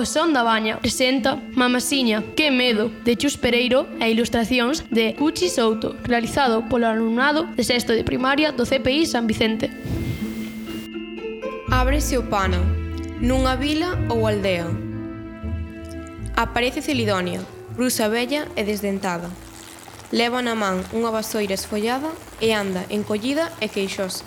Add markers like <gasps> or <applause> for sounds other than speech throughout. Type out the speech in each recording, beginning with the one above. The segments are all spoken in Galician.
O son da baña presenta Mamasiña, que medo, de Chus Pereiro e ilustracións de Cuchi Souto, realizado polo alumnado de sexto de primaria do CPI San Vicente. Ábrese o pano, nunha vila ou aldea. Aparece Celidonia, brusa bella e desdentada. Leva na man unha vasoira esfollada e anda encollida e queixosa.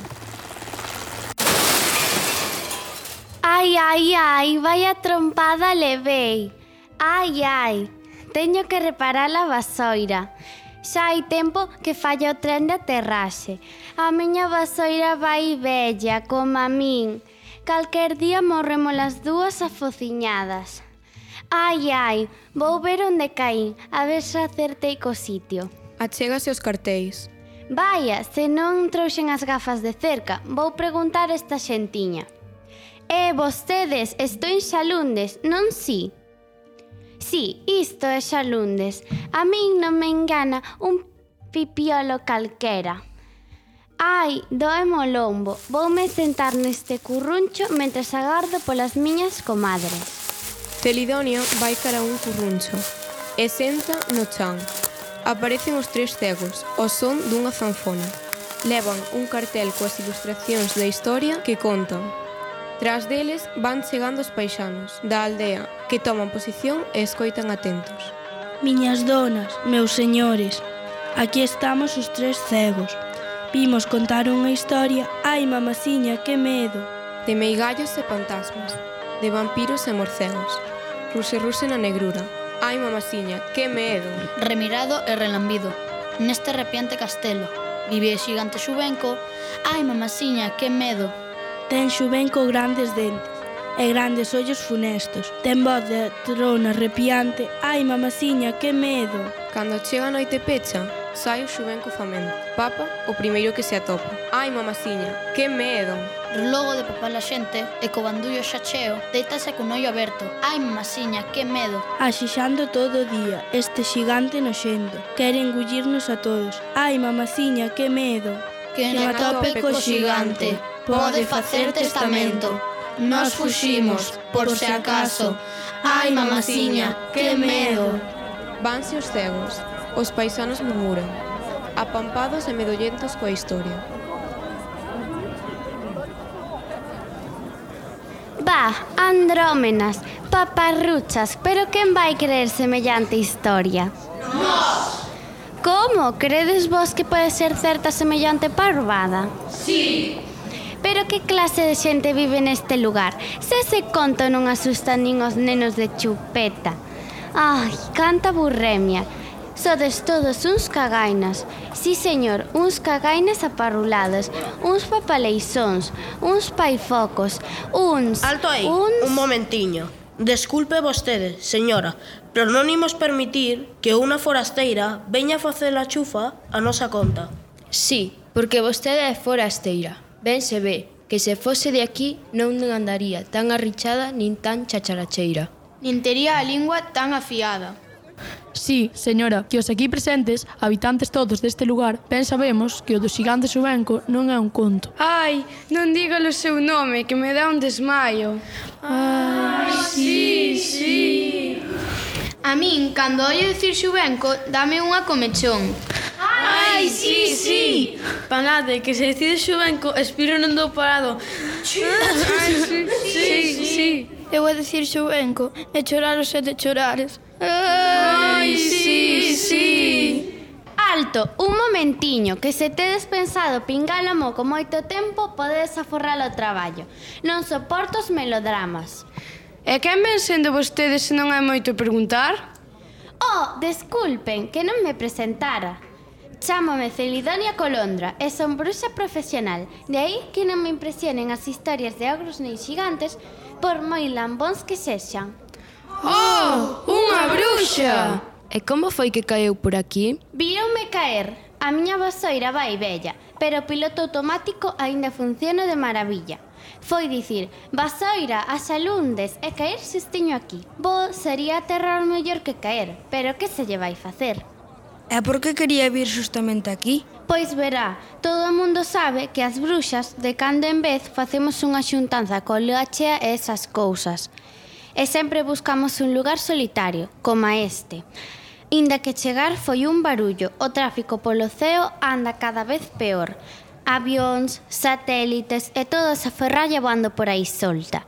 Ai, ai, ai, vai a trompada levei. Ai, ai, teño que reparar a vasoira. Xa hai tempo que falla o tren de aterraxe. A miña vasoira vai bella, como a min. Calquer día morremos as dúas afociñadas. Ai, ai, vou ver onde caín, a ver se acertei co sitio. Achégase os cartéis. Vaya, se non trouxen as gafas de cerca, vou preguntar a esta xentiña. E vostedes estou en Xalundes, non si? Si, isto é Xalundes. A min non me engana un pipiolo calquera. Ai, doemo o lombo. Voume sentar neste curruncho mentre agardo polas miñas comadres. Celidonio vai cara un curruncho e senta no chan. Aparecen os tres cegos, ao son dunha zanfona. Levan un cartel coas ilustracións da historia que contan Tras deles van chegando os paisanos da aldea que toman posición e escoitan atentos. Miñas donas, meus señores, aquí estamos os tres cegos. Vimos contar unha historia, ai mamasiña, que medo. De meigallos e fantasmas, de vampiros e morcegos. Ruse ruse na negrura, ai mamasiña, que medo. Remirado e relambido, neste arrepiante castelo, vive xigante xubenco, ai mamasiña, que medo. Ten xubenco grandes dentes e grandes ollos funestos. Ten voz de trona arrepiante. Ai, mamaciña, que medo! Cando chega a noite pecha, sai o xubenco famento. Papa, o primeiro que se atopa. Ai, mamaciña, que medo! Logo de papar a xente e co bandullo xa cheo, deitase con ollo aberto. Ai, mamaciña, que medo. Axixando todo o día, este xigante noxendo. Quere engullirnos a todos. Ai, mamaciña, que medo que non atope co xigante, pode facer testamento. Nos fuximos, por se acaso, ai mamaciña, que medo. Vanse os cegos, os paisanos murmuran, apampados e medollentos coa historia. Va, andrómenas, paparruchas, pero quen vai creer semellante historia? Nós! Como? Credes vos que pode ser certa semellante parvada? Sí! Pero que clase de xente vive neste lugar? Se se conto non asustan nin os nenos de chupeta. Ai, canta burremia. Sodes todos uns cagainas. Sí, señor, uns cagainas aparrulados, uns papaleizóns, uns paifocos, uns... Alto aí, uns... un momentiño. Desculpe vostede, señora, pero non imos permitir que unha forasteira veña a facer a chufa a nosa conta. Sí, porque vostede é forasteira. Ben se ve que se fose de aquí non andaría tan arrichada nin tan chacharacheira. Nin tería a lingua tan afiada. Sí, señora, que os aquí presentes, habitantes todos deste lugar, ben sabemos que o do xigante Subenco non é un conto. Ai, non diga o seu nome, que me dá un desmaio. Ai, sí, sí. A min, cando ollo dicir Xubenco, dame unha comechón. Ai, sí, sí. Palade, que se decide Xubenco, espiro non dou parado. Ai, sí, sí, sí. sí. sí. Eu a decir xouenco e chorar os sete chorares. Ai, sí, sí. Alto, un momentiño, que se tedes pensado pingálamo con moito tempo, podedes aforrar o traballo. Non soporto os melodramas. E quen ven sendo vostedes se non hai moito preguntar? Oh, desculpen, que non me presentara. Chámome Celidonia Colondra e son bruxa profesional. De aí que non me impresionen as historias de ogros nin xigantes, por moi lambóns que sexan. Oh, unha bruxa! E como foi que caeu por aquí? Víronme caer. A miña vasoira vai bella, pero o piloto automático aínda funciona de maravilla. Foi dicir, vasoira, a xalundes, e caer se estiño aquí. Bo, sería aterrar mellor que caer, pero que se lle vai facer? E por que quería vir justamente aquí? Pois verá, todo o mundo sabe que as bruxas de cando en vez facemos unha xuntanza con lua chea e esas cousas. E sempre buscamos un lugar solitario, como este. Inda que chegar foi un barullo, o tráfico polo ceo anda cada vez peor. Avións, satélites e toda esa ferralla voando por aí solta.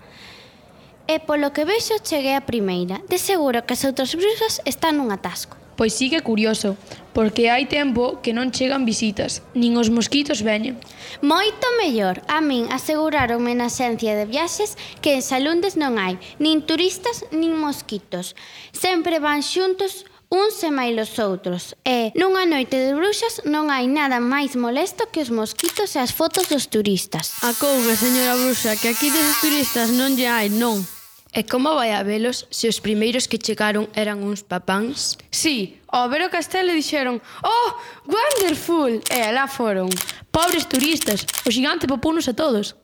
E polo que vexo cheguei a primeira. De seguro que as outras bruxas están nun atasco. Pois sí que é curioso, porque hai tempo que non chegan visitas, nin os mosquitos veñen. Moito mellor, a min aseguraronme na xencia de viaxes que en Salundes non hai nin turistas nin mosquitos. Sempre van xuntos uns e máis os outros. E nunha noite de bruxas non hai nada máis molesto que os mosquitos e as fotos dos turistas. A couve, señora bruxa, que aquí dos turistas non lle hai, non. E como vai a velos se os primeiros que chegaron eran uns papáns? Sí, ao ver o castelo dixeron «Oh, wonderful!» e alá foron. Pobres turistas, o xigante popunos a todos.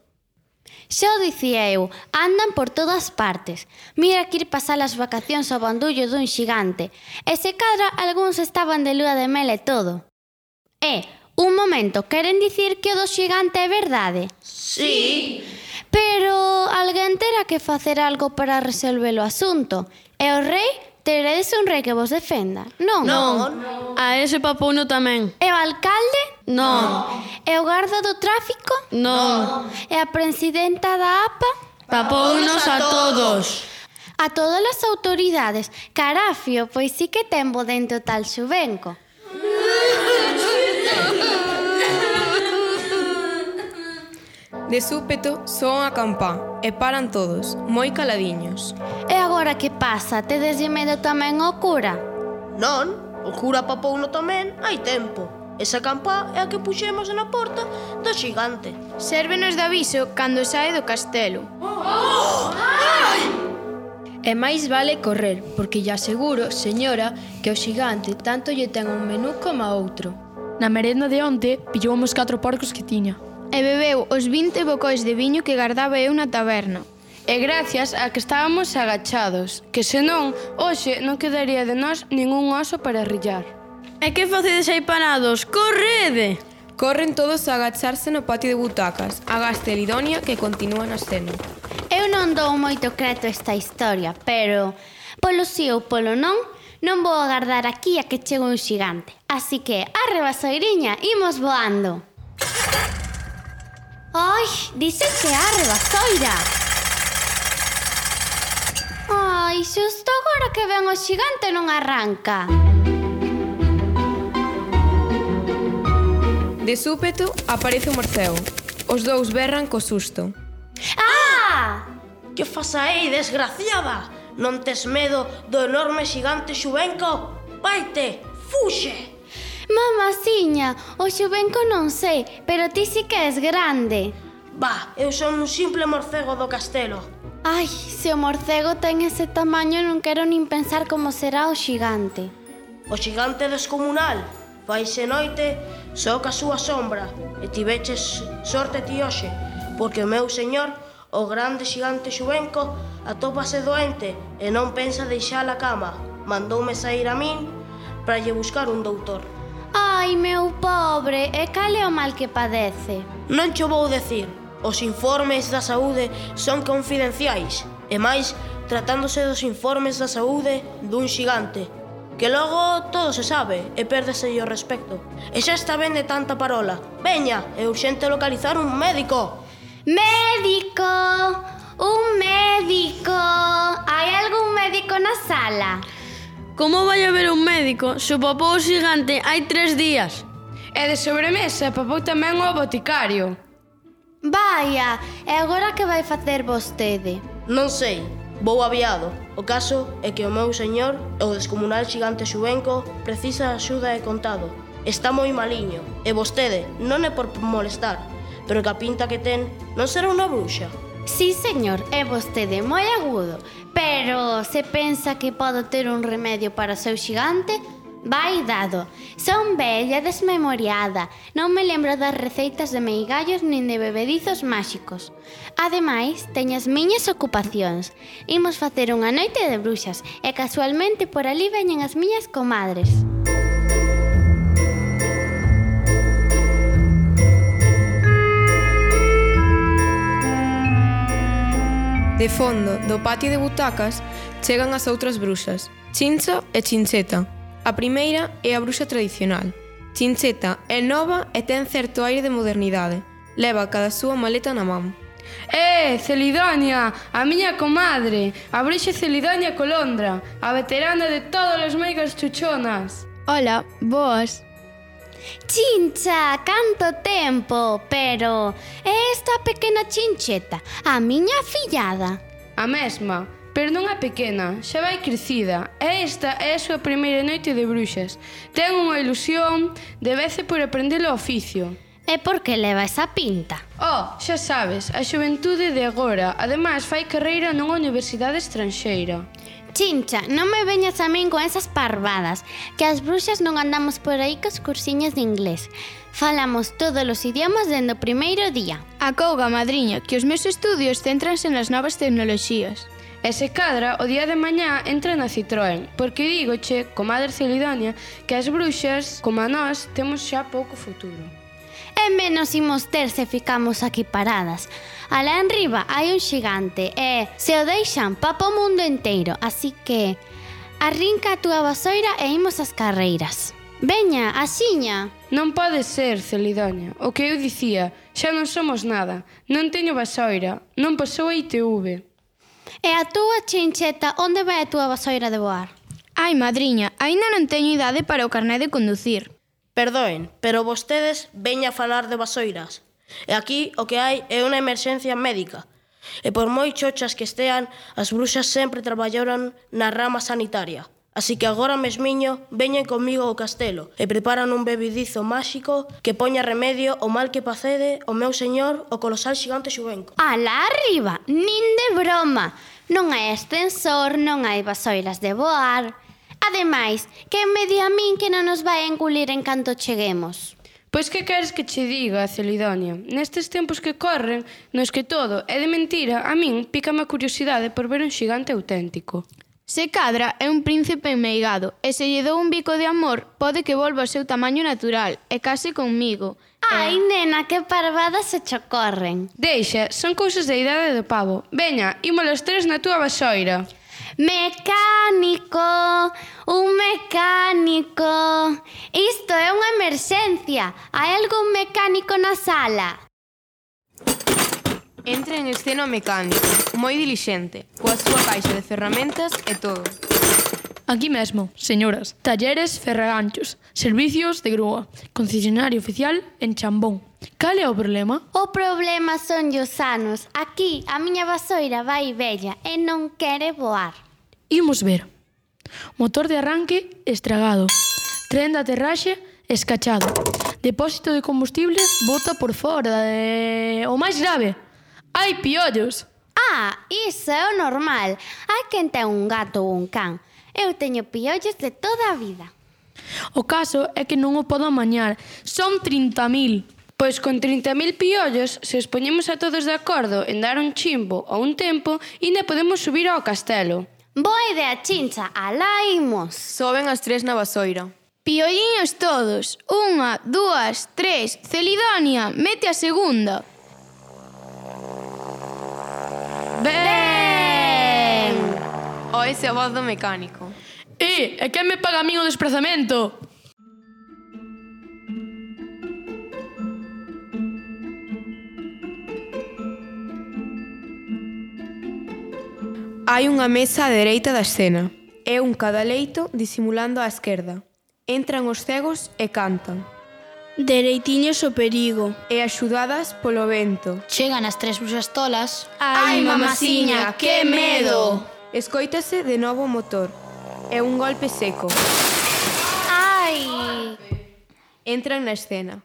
Xa o dicía eu, andan por todas partes. Mira que ir pasar as vacacións ao bandullo dun xigante. E se cadra, algúns estaban de lúa de mel e todo. E, Un momento, queren dicir que o do xigante é verdade? Sí. Pero alguén terá que facer algo para resolver o asunto. E o rei teredes un rei que vos defenda. Non. Non. A ese papouno tamén. E o alcalde? Non. E o garda do tráfico? Non. non. E a presidenta da APA? Papounos a todos. A todas as autoridades. Carafio, pois sí que ten bo dentro tal xubenco. De súpeto, son a campá e paran todos, moi caladiños. E agora que pasa? Tedeslle medo tamén ao cura? Non, o cura papouno tamén hai tempo. Esa campá é a que puxemos na porta do xigante. Sérvenos de aviso cando sae do castelo. Oh! Ai! E máis vale correr, porque ya seguro, señora, que o xigante tanto lle ten un menú como a outro. Na merenda de onte pillou os catro porcos que tiña. E bebeu os 20 bocóis de viño que guardaba eu na taberna. E gracias a que estábamos agachados, que senón, hoxe non quedaría de nós ningún oso para rillar. E que facedes aí parados? Correde! Corren todos a agacharse no patio de butacas, agaste Lidonia que continúa na escena. Eu non dou moito creto esta historia, pero polo si ou polo non, Non vou agardar aquí a que chegue un xigante. Así que, arre basoiriña, imos voando. Ai, dice que arre basoira. Ai, xusto agora que ven o xigante non arranca. De súpeto aparece o morcego. Os dous berran co susto. Ah! Que fas aí, desgraciada? Non tes medo do enorme xigante Xubenco? Vaite, fuxe! Mamaciña, o Xubenco non sei, pero ti si que és grande. Bah, eu son un simple morcego do castelo. Ai, se o morcego ten ese tamaño non quero nin pensar como será o xigante. O xigante descomunal, faise noite, soca a súa sombra, e tiveches sorte ti hoxe, porque o meu señor O grande xigante xuvenco atópase doente e non pensa deixar a cama. Mandoume sair a min para lle buscar un doutor. Ai, meu pobre, e cal é o mal que padece? Non cho vou decir. Os informes da saúde son confidenciais. E máis, tratándose dos informes da saúde dun xigante, que logo todo se sabe e pérdese o respecto. E xa está ben de tanta parola. Veña, é urxente localizar un médico. Médico, un médico. Hai algún médico na sala? Como vai haber un médico se o papou xigante hai tres días? E de sobremesa papou tamén o boticario. Vaya, e agora que vai facer vostede? Non sei, vou aviado. O caso é que o meu señor, o descomunal xigante Xubenco, precisa axuda e contado. Está moi maliño, e vostede non é por molestar, pero que a pinta que ten non será unha bruxa. Sí, señor, é vostede moi agudo, pero se pensa que podo ter un remedio para o seu xigante, vai dado. Son bella desmemoriada, non me lembro das receitas de meigallos nin de bebedizos máxicos. Ademais, teño as miñas ocupacións. Imos facer unha noite de bruxas e casualmente por ali veñen as miñas comadres. De fondo do patio de butacas chegan as outras bruxas, Chincho e Chincheta. A primeira é a bruxa tradicional. Chincheta é nova e ten certo aire de modernidade. Leva cada súa maleta na man. Eh, Celidonia, a miña comadre, a bruxa Celidonia Colondra, a veterana de todos os meigas chuchonas. Ola, boas. Chincha, canto tempo, pero é esta pequena chincheta, a miña fillada. A mesma, pero non a pequena, xa vai crecida. E esta é a súa primeira noite de bruxas. Ten unha ilusión de vece por aprender o oficio. É porque leva esa pinta. Oh, xa sabes, a xuventude de agora. Ademais, fai carreira nunha universidade estranxeira. Chincha, non me veñas a min con esas parvadas, que as bruxas non andamos por aí cos cursiños de inglés. Falamos todos os idiomas dende o primeiro día. Acouga, madriña, que os meus estudios céntranse nas novas tecnoloxías. E se cadra, o día de mañá entra na Citroën, porque digoche, comadre Celidonia, que as bruxas, como a nós, temos xa pouco futuro. E menos imos ter se ficamos aquí paradas. Alá enriba hai un xigante e se o deixan papo o mundo inteiro, así que arrinca a túa vasoira e imos ás carreiras. Veña, axiña. Non pode ser, Celidonia. O que eu dicía, xa non somos nada. Non teño vasoira, non pasou a ITV. E a túa chincheta, onde vai a túa vasoira de voar? Ai, madriña, aínda non teño idade para o carné de conducir. Perdoen, pero vostedes veña a falar de vasoiras. E aquí o que hai é unha emerxencia médica. E por moi chochas que estean, as bruxas sempre traballaron na rama sanitaria. Así que agora mesmiño veñen comigo ao castelo e preparan un bebidizo máxico que poña remedio ao mal que pacede o meu señor o colosal xigante xubenco. Alá arriba, nin de broma. Non hai ascensor, non hai vasoiras de voar. Ademais, que me di a min que non nos vai engulir en canto cheguemos. Pois que queres que che diga, Celidonia? Nestes tempos que corren, nos que todo é de mentira, a min pícame a curiosidade por ver un xigante auténtico. Se cadra é un príncipe enmeigado e se lle dou un bico de amor, pode que volva ao seu tamaño natural e case conmigo. Ai, e... nena, que parvadas se chocorren. Deixa, son cousas da idade do pavo. Veña, imos os tres na túa vasoira. Mecánico, un mecánico. Isto é unha emerxencia. Hai algún mecánico na sala? Entra en escena o mecánico, moi dilixente, coa súa caixa de ferramentas e todo. Aquí mesmo, señoras, talleres ferraganchos, servicios de grúa, concesionario oficial en Chambón. Cal é o problema? O problema son os anos. Aquí a miña vasoira vai bella e non quere voar. Imos ver. Motor de arranque estragado. Tren de aterraxe escachado. Depósito de combustible bota por fora. De... O máis grave, hai piollos. Ah, iso é o normal. Hai quen ten un gato ou un can. Eu teño piollos de toda a vida. O caso é que non o podo amañar. Son 30.000. Pois con 30.000 piollos, se os poñemos a todos de acordo en dar un chimbo ou un tempo, ainda podemos subir ao castelo. Boa idea, chincha, alá imos. Soben as tres na vasoira. Piolliños todos. Unha, dúas, tres. Celidonia, mete a segunda. Ben! Oise a voz do mecánico. E, e quen me paga a min o desplazamento? Hai unha mesa á dereita da escena. É un cadaleito disimulando á esquerda. Entran os cegos e cantan. Dereitiños o perigo. E axudadas polo vento. Chegan as tres bruxas tolas. Ai, mamasiña, que medo! Escoítase de novo o motor. É un golpe seco. Ai! Entran na escena.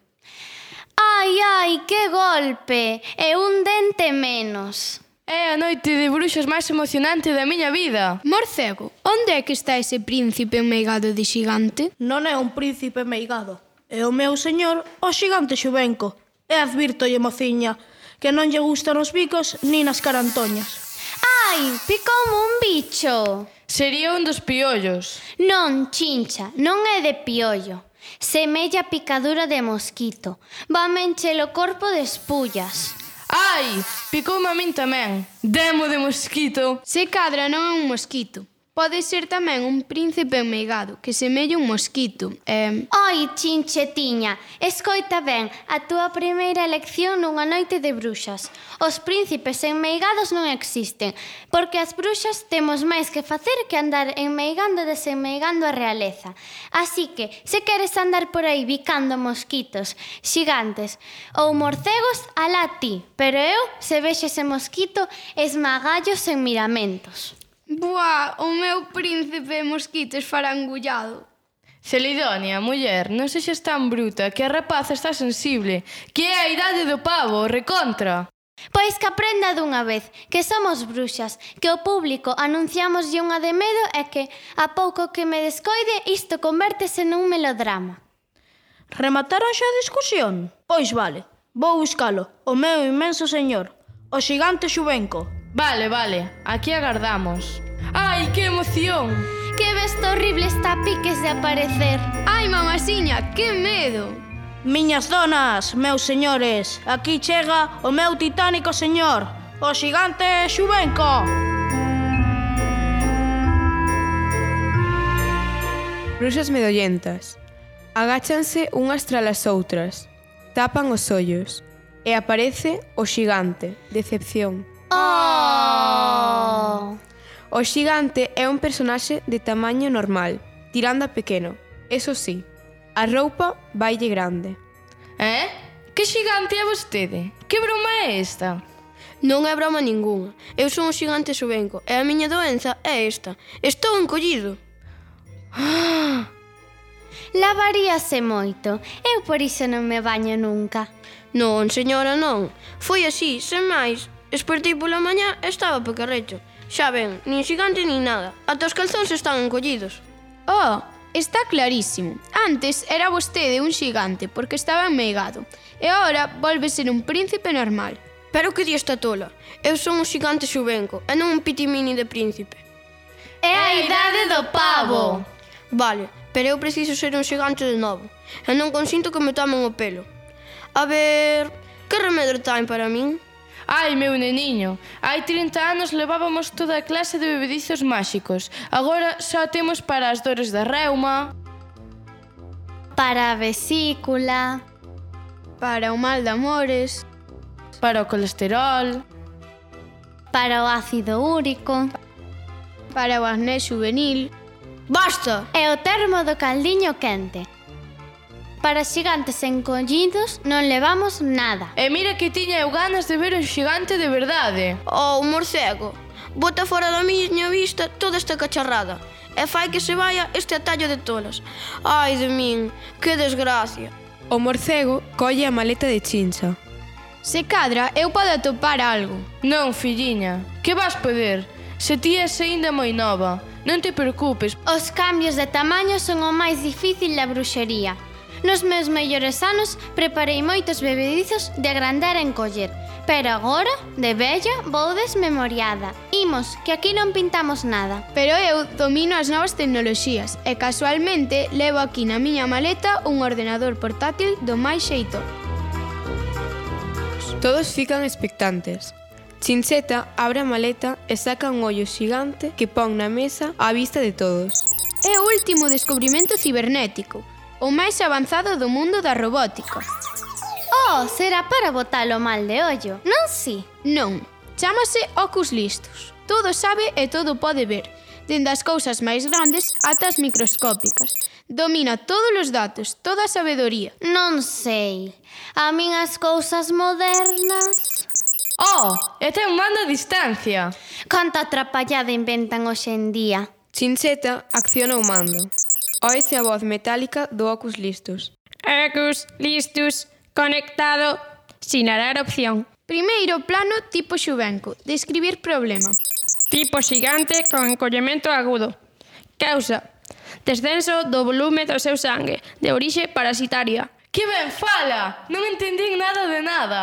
Ai, ai, que golpe! E un dente menos. É a noite de bruxas máis emocionante da miña vida. Morcego, onde é que está ese príncipe meigado de xigante? Non é un príncipe meigado. É o meu señor, o xigante xubenco. E advirtolle, mociña, que non lle gustan os bicos nin as carantoñas. Ai, picoume un bicho. Sería un dos piollos. Non, chincha, non é de piollo. Semella picadura de mosquito. Vame encher o corpo de espullas. Ai, picoume a min tamén. Demo de mosquito. Se cadra non é un mosquito. Pode ser tamén un príncipe meigado que semella un mosquito. Eh... Oi, chinchetiña, escoita ben a túa primeira elección nunha noite de bruxas. Os príncipes enmeigados non existen, porque as bruxas temos máis que facer que andar enmeigando e desenmeigando a realeza. Así que, se queres andar por aí bicando mosquitos, xigantes ou morcegos, alá ti. Pero eu, se vexe ese mosquito, esmagallos en miramentos. Boa, o meu príncipe mosquito esfarangullado. Celidonia, muller, non sexas tan bruta que a rapaza está sensible, que é a idade do pavo, recontra. Pois que aprenda dunha vez que somos bruxas, que o público anunciamos de unha de medo e que, a pouco que me descoide, isto convértese nun melodrama. Remataron xa a discusión? Pois vale, vou buscalo, o meu inmenso señor, o xigante xubenco. Vale, vale, aquí agardamos. ¡Ai, que emoción! Que besta horrible está piques de aparecer. ¡Ai, mamasiña, que medo! Miñas donas, meus señores, aquí chega o meu titánico señor, o xigante Xubenco. Bruxas medollentas. Agáchanse unhas tras as outras. Tapan os ollos. E aparece o xigante, decepción. Oh! O xigante é un personaxe de tamaño normal, tirando a pequeno. Eso sí, a roupa vaille grande. Eh? Que xigante é vostede? Que broma é esta? Non é broma ningunha. Eu son un xigante subenco e a miña doenza é esta. Estou encollido. Ah! Lavaríase moito. Eu por iso non me baño nunca. Non, señora, non. Foi así, sen máis. Espertei pola mañá e estaba pequerrecho. Xa ben, nin xigante nin nada. Ata os calzóns están encollidos. Oh, está clarísimo. Antes era vostede un xigante porque estaba enmeigado. E agora volve ser un príncipe normal. Pero que di esta tola? Eu son un xigante xubenco e non un pitimini de príncipe. É a idade do pavo. Vale, pero eu preciso ser un xigante de novo. E non consinto que me tomen o pelo. A ver, que remedio ten para min? Ai, meu neniño, hai 30 anos levábamos toda a clase de bebedizos máxicos. Agora só temos para as dores da reuma... Para a vesícula... Para o mal de amores... Para o colesterol... Para o ácido úrico... Para o acné juvenil... Basta! É o termo do caldiño quente. Para xigantes encollidos non levamos nada. E mira que tiña eu ganas de ver un xigante de verdade. Oh, un morcego. Bota fora da miña vista toda esta cacharrada e fai que se vaya este atallo de tolas. Ai de min, que desgracia. O morcego colle a maleta de chincha. Se cadra, eu podo atopar algo. Non, filliña, que vas poder? Se ti és aínda moi nova, non te preocupes. Os cambios de tamaño son o máis difícil da bruxería. Nos meus mellores anos preparei moitos bebedizos de agrandar en coller, pero agora, de vella, vou desmemoriada. Imos, que aquí non pintamos nada. Pero eu domino as novas tecnoloxías e casualmente levo aquí na miña maleta un ordenador portátil do máis xeito. Todos fican expectantes. Chincheta abre a maleta e saca un ollo xigante que pon na mesa á vista de todos. É o último descubrimento cibernético – o máis avanzado do mundo da robótica. Oh, será para botalo mal de ollo, non si? Non, chámase Ocus Listus. Todo sabe e todo pode ver, dende as cousas máis grandes ata as microscópicas. Domina todos os datos, toda a sabedoría. Non sei. A min as cousas modernas... Oh, e ten mando a distancia. Canta atrapallada inventan hoxe en día. Chincheta acciona o mando. Oese a voz metálica do Ocus Listos. Ocus Listos, conectado, sinarar opción. Primeiro plano tipo xuvenco, describir problema. Tipo xigante con encollemento agudo. Causa, descenso do volume do seu sangue, de orixe parasitaria. Que ben fala! Non entendín nada de nada.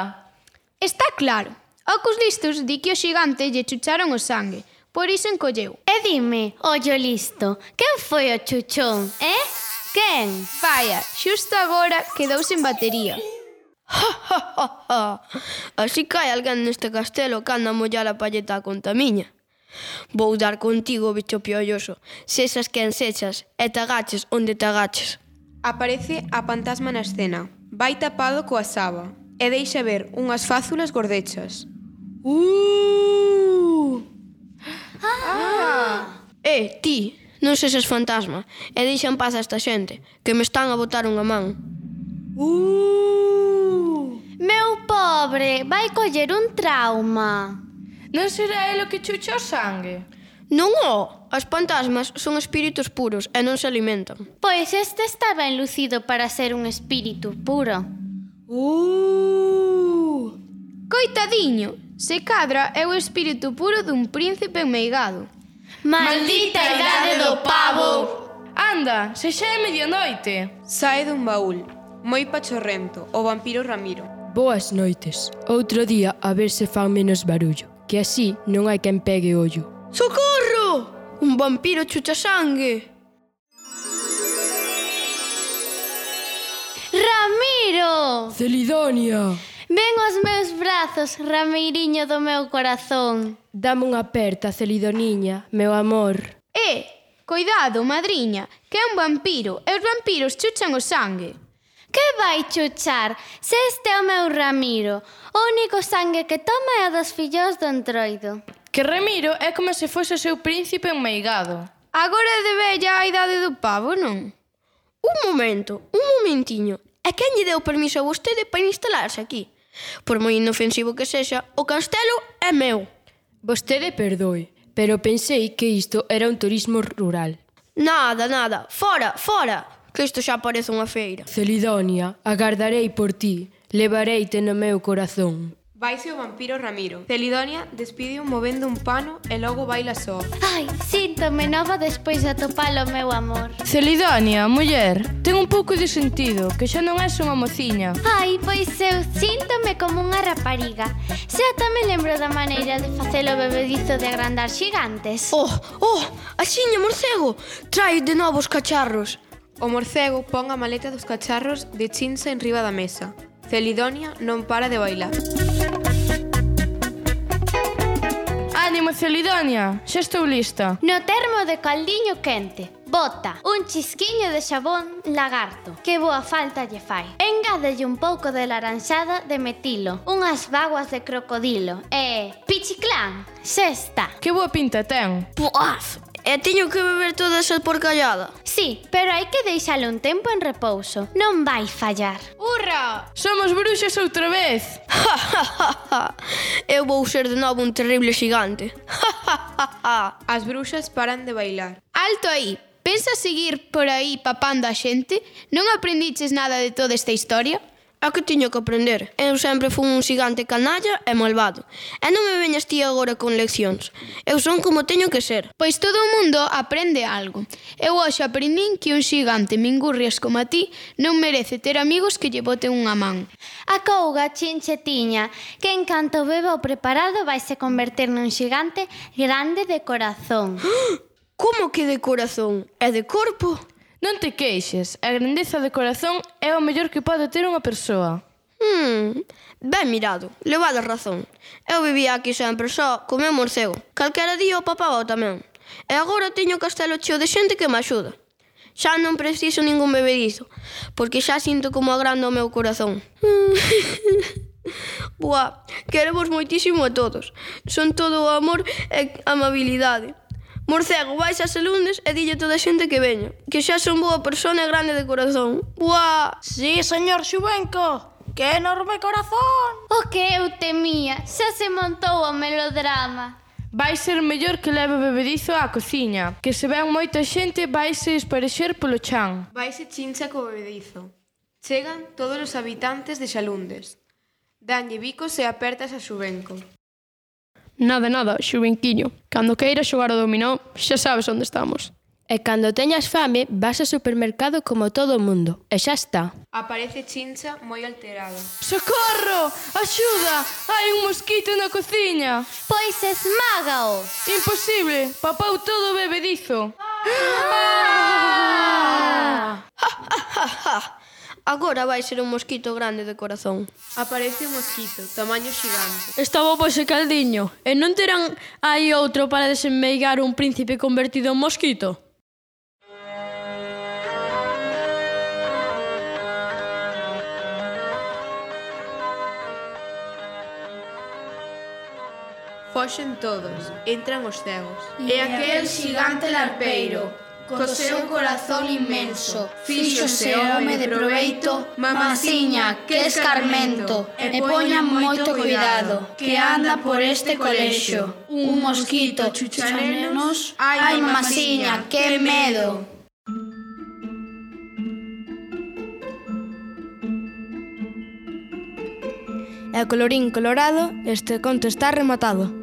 Está claro. Ocus listos di que o xigante lle chucharon o sangue, Por iso encolleu. E dime, ollo listo, quen foi o chuchón, eh? Quen? Vaya, xusto agora quedou sen batería. Así cae alguén neste castelo que anda a mollar a palleta a conta miña. Vou dar contigo, bicho piolloso, sesas quen sexas e te agaches onde te agaches. Aparece a pantasma na escena. Vai tapado coa saba e deixa ver unhas fázulas gordechas. Uh! Ah. Eh, ti, non sexes fantasma e deixa en paz a esta xente, que me están a botar unha man. Uh! Meu pobre, vai coller un trauma. Non será el o que chucha o sangue? Non o! As fantasmas son espíritus puros e non se alimentan. Pois este estaba enlucido para ser un espírito puro. Uh! Coitadiño, Se cadra é o espírito puro dun príncipe enmeigado. Maldita idade do pavo! Anda, se xa é medianoite. Sae dun baúl, moi pachorrento, o vampiro Ramiro. Boas noites. Outro día a ver se fan menos barullo, que así non hai quen pegue ollo. Socorro! Un vampiro chucha sangue. Ramiro! Celidonia! Ven aos meus brazos, rameiriño do meu corazón. Dame unha aperta, celidoniña, meu amor. E, cuidado, madriña, que é un vampiro, e os vampiros chuchan o sangue. Que vai chuchar? Se este é o meu Ramiro, o único sangue que toma é o dos fillos do entroido. Que Ramiro é como se fose o seu príncipe enmeigado. Agora de vella a idade do pavo, non? Un momento, un momentiño. E quen lle deu permiso a vostede para instalarse aquí? Por moi inofensivo que sexa, o castelo é meu. Vostede perdoe, pero pensei que isto era un turismo rural. Nada, nada, fora, fora, que isto xa parece unha feira. Celidonia, agardarei por ti, levareite no meu corazón. Vaise o vampiro Ramiro. Celidonia despídiu movendo un pano e logo baila só. Ai, síntome nova despois de atopar o meu amor. Celidonia, muller, ten un pouco de sentido, que xa non és unha mociña. Ai, pois eu síntome como unha rapariga. Xa tamén lembro da maneira de facer o bebedizo de agrandar xigantes. Oh, oh, axiña, morcego, trai de novo os cacharros. O morcego pon a maleta dos cacharros de chinsa en riba da mesa. Celidonia non para de bailar. Ánimo, Celidonia, xa estou lista. No termo de caldiño quente, bota un chisquiño de xabón lagarto, que boa falta lle fai. Engádelle un pouco de laranxada de metilo, unhas vaguas de crocodilo e... Pichiclán, xa está. Que boa pinta ten. Puaf, E tiño que beber toda esa porcallada. Sí, pero hai que deixalo un tempo en repouso. Non vai fallar. Urra! Somos bruxas outra vez. Eu vou ser de novo un terrible xigante. As bruxas paran de bailar. Alto aí, Pensas seguir por aí papando a xente? Non aprendiches nada de toda esta historia? a que tiño que aprender. Eu sempre fui un xigante canalla e malvado. E non me veñas ti agora con leccións. Eu son como teño que ser. Pois todo o mundo aprende algo. Eu hoxe aprendín que un xigante mingurrias como a ti non merece ter amigos que lle boten unha man. A couga chinchetiña, que en canto beba o preparado vaise converter nun xigante grande de corazón. <gasps> Como que de corazón? É de corpo? Non te queixes, a grandeza de corazón é o mellor que pode ter unha persoa. Hmm, ben mirado, levada razón. Eu vivía aquí sempre só, co meu morcego. Calquera día o papaba tamén. E agora teño o castelo cheo de xente que me axuda. Xa non preciso ningún bebedizo, porque xa sinto como agranda o meu corazón. <laughs> Buá, queremos moitísimo a todos. Son todo o amor e amabilidade. Morcego, vais a lunes e dille toda a xente que veña, que xa son boa persona e grande de corazón. Buá! Sí, señor Xubenco! Que enorme corazón! O que eu temía, xa se montou o melodrama. Vai ser mellor que leve bebedizo á cociña, que se ven moita xente vaise esparexer polo chan. Vaise chincha co bebedizo. Chegan todos os habitantes de Xalundes. Danlle bicos e apertas a Xubenco. Nada, nada, xubenquiño. Cando queiras xogar o dominó, xa sabes onde estamos. E cando teñas fame, vas ao supermercado como todo o mundo. E xa está. Aparece Chincha moi alterado. Socorro! Axuda! Hai un mosquito na cociña! Pois esmágao! Imposible! Papau todo o bebedizo! Ah! ah! <laughs> ah! ah! Agora vai ser un mosquito grande de corazón. Aparece un mosquito, tamaño xigante. Estaba bo ese caldiño. E non terán aí outro para desenmeigar un príncipe convertido en mosquito? Foxen todos, entran os cegos. E aquel xigante larpeiro, Co seu corazón inmenso Fíxose home de proveito Mamaciña, que escarmento E poñan moito cuidado Que anda por este colexo Un mosquito chuchanenos Ai, mamaciña, que medo E a colorín colorado, este conto está rematado.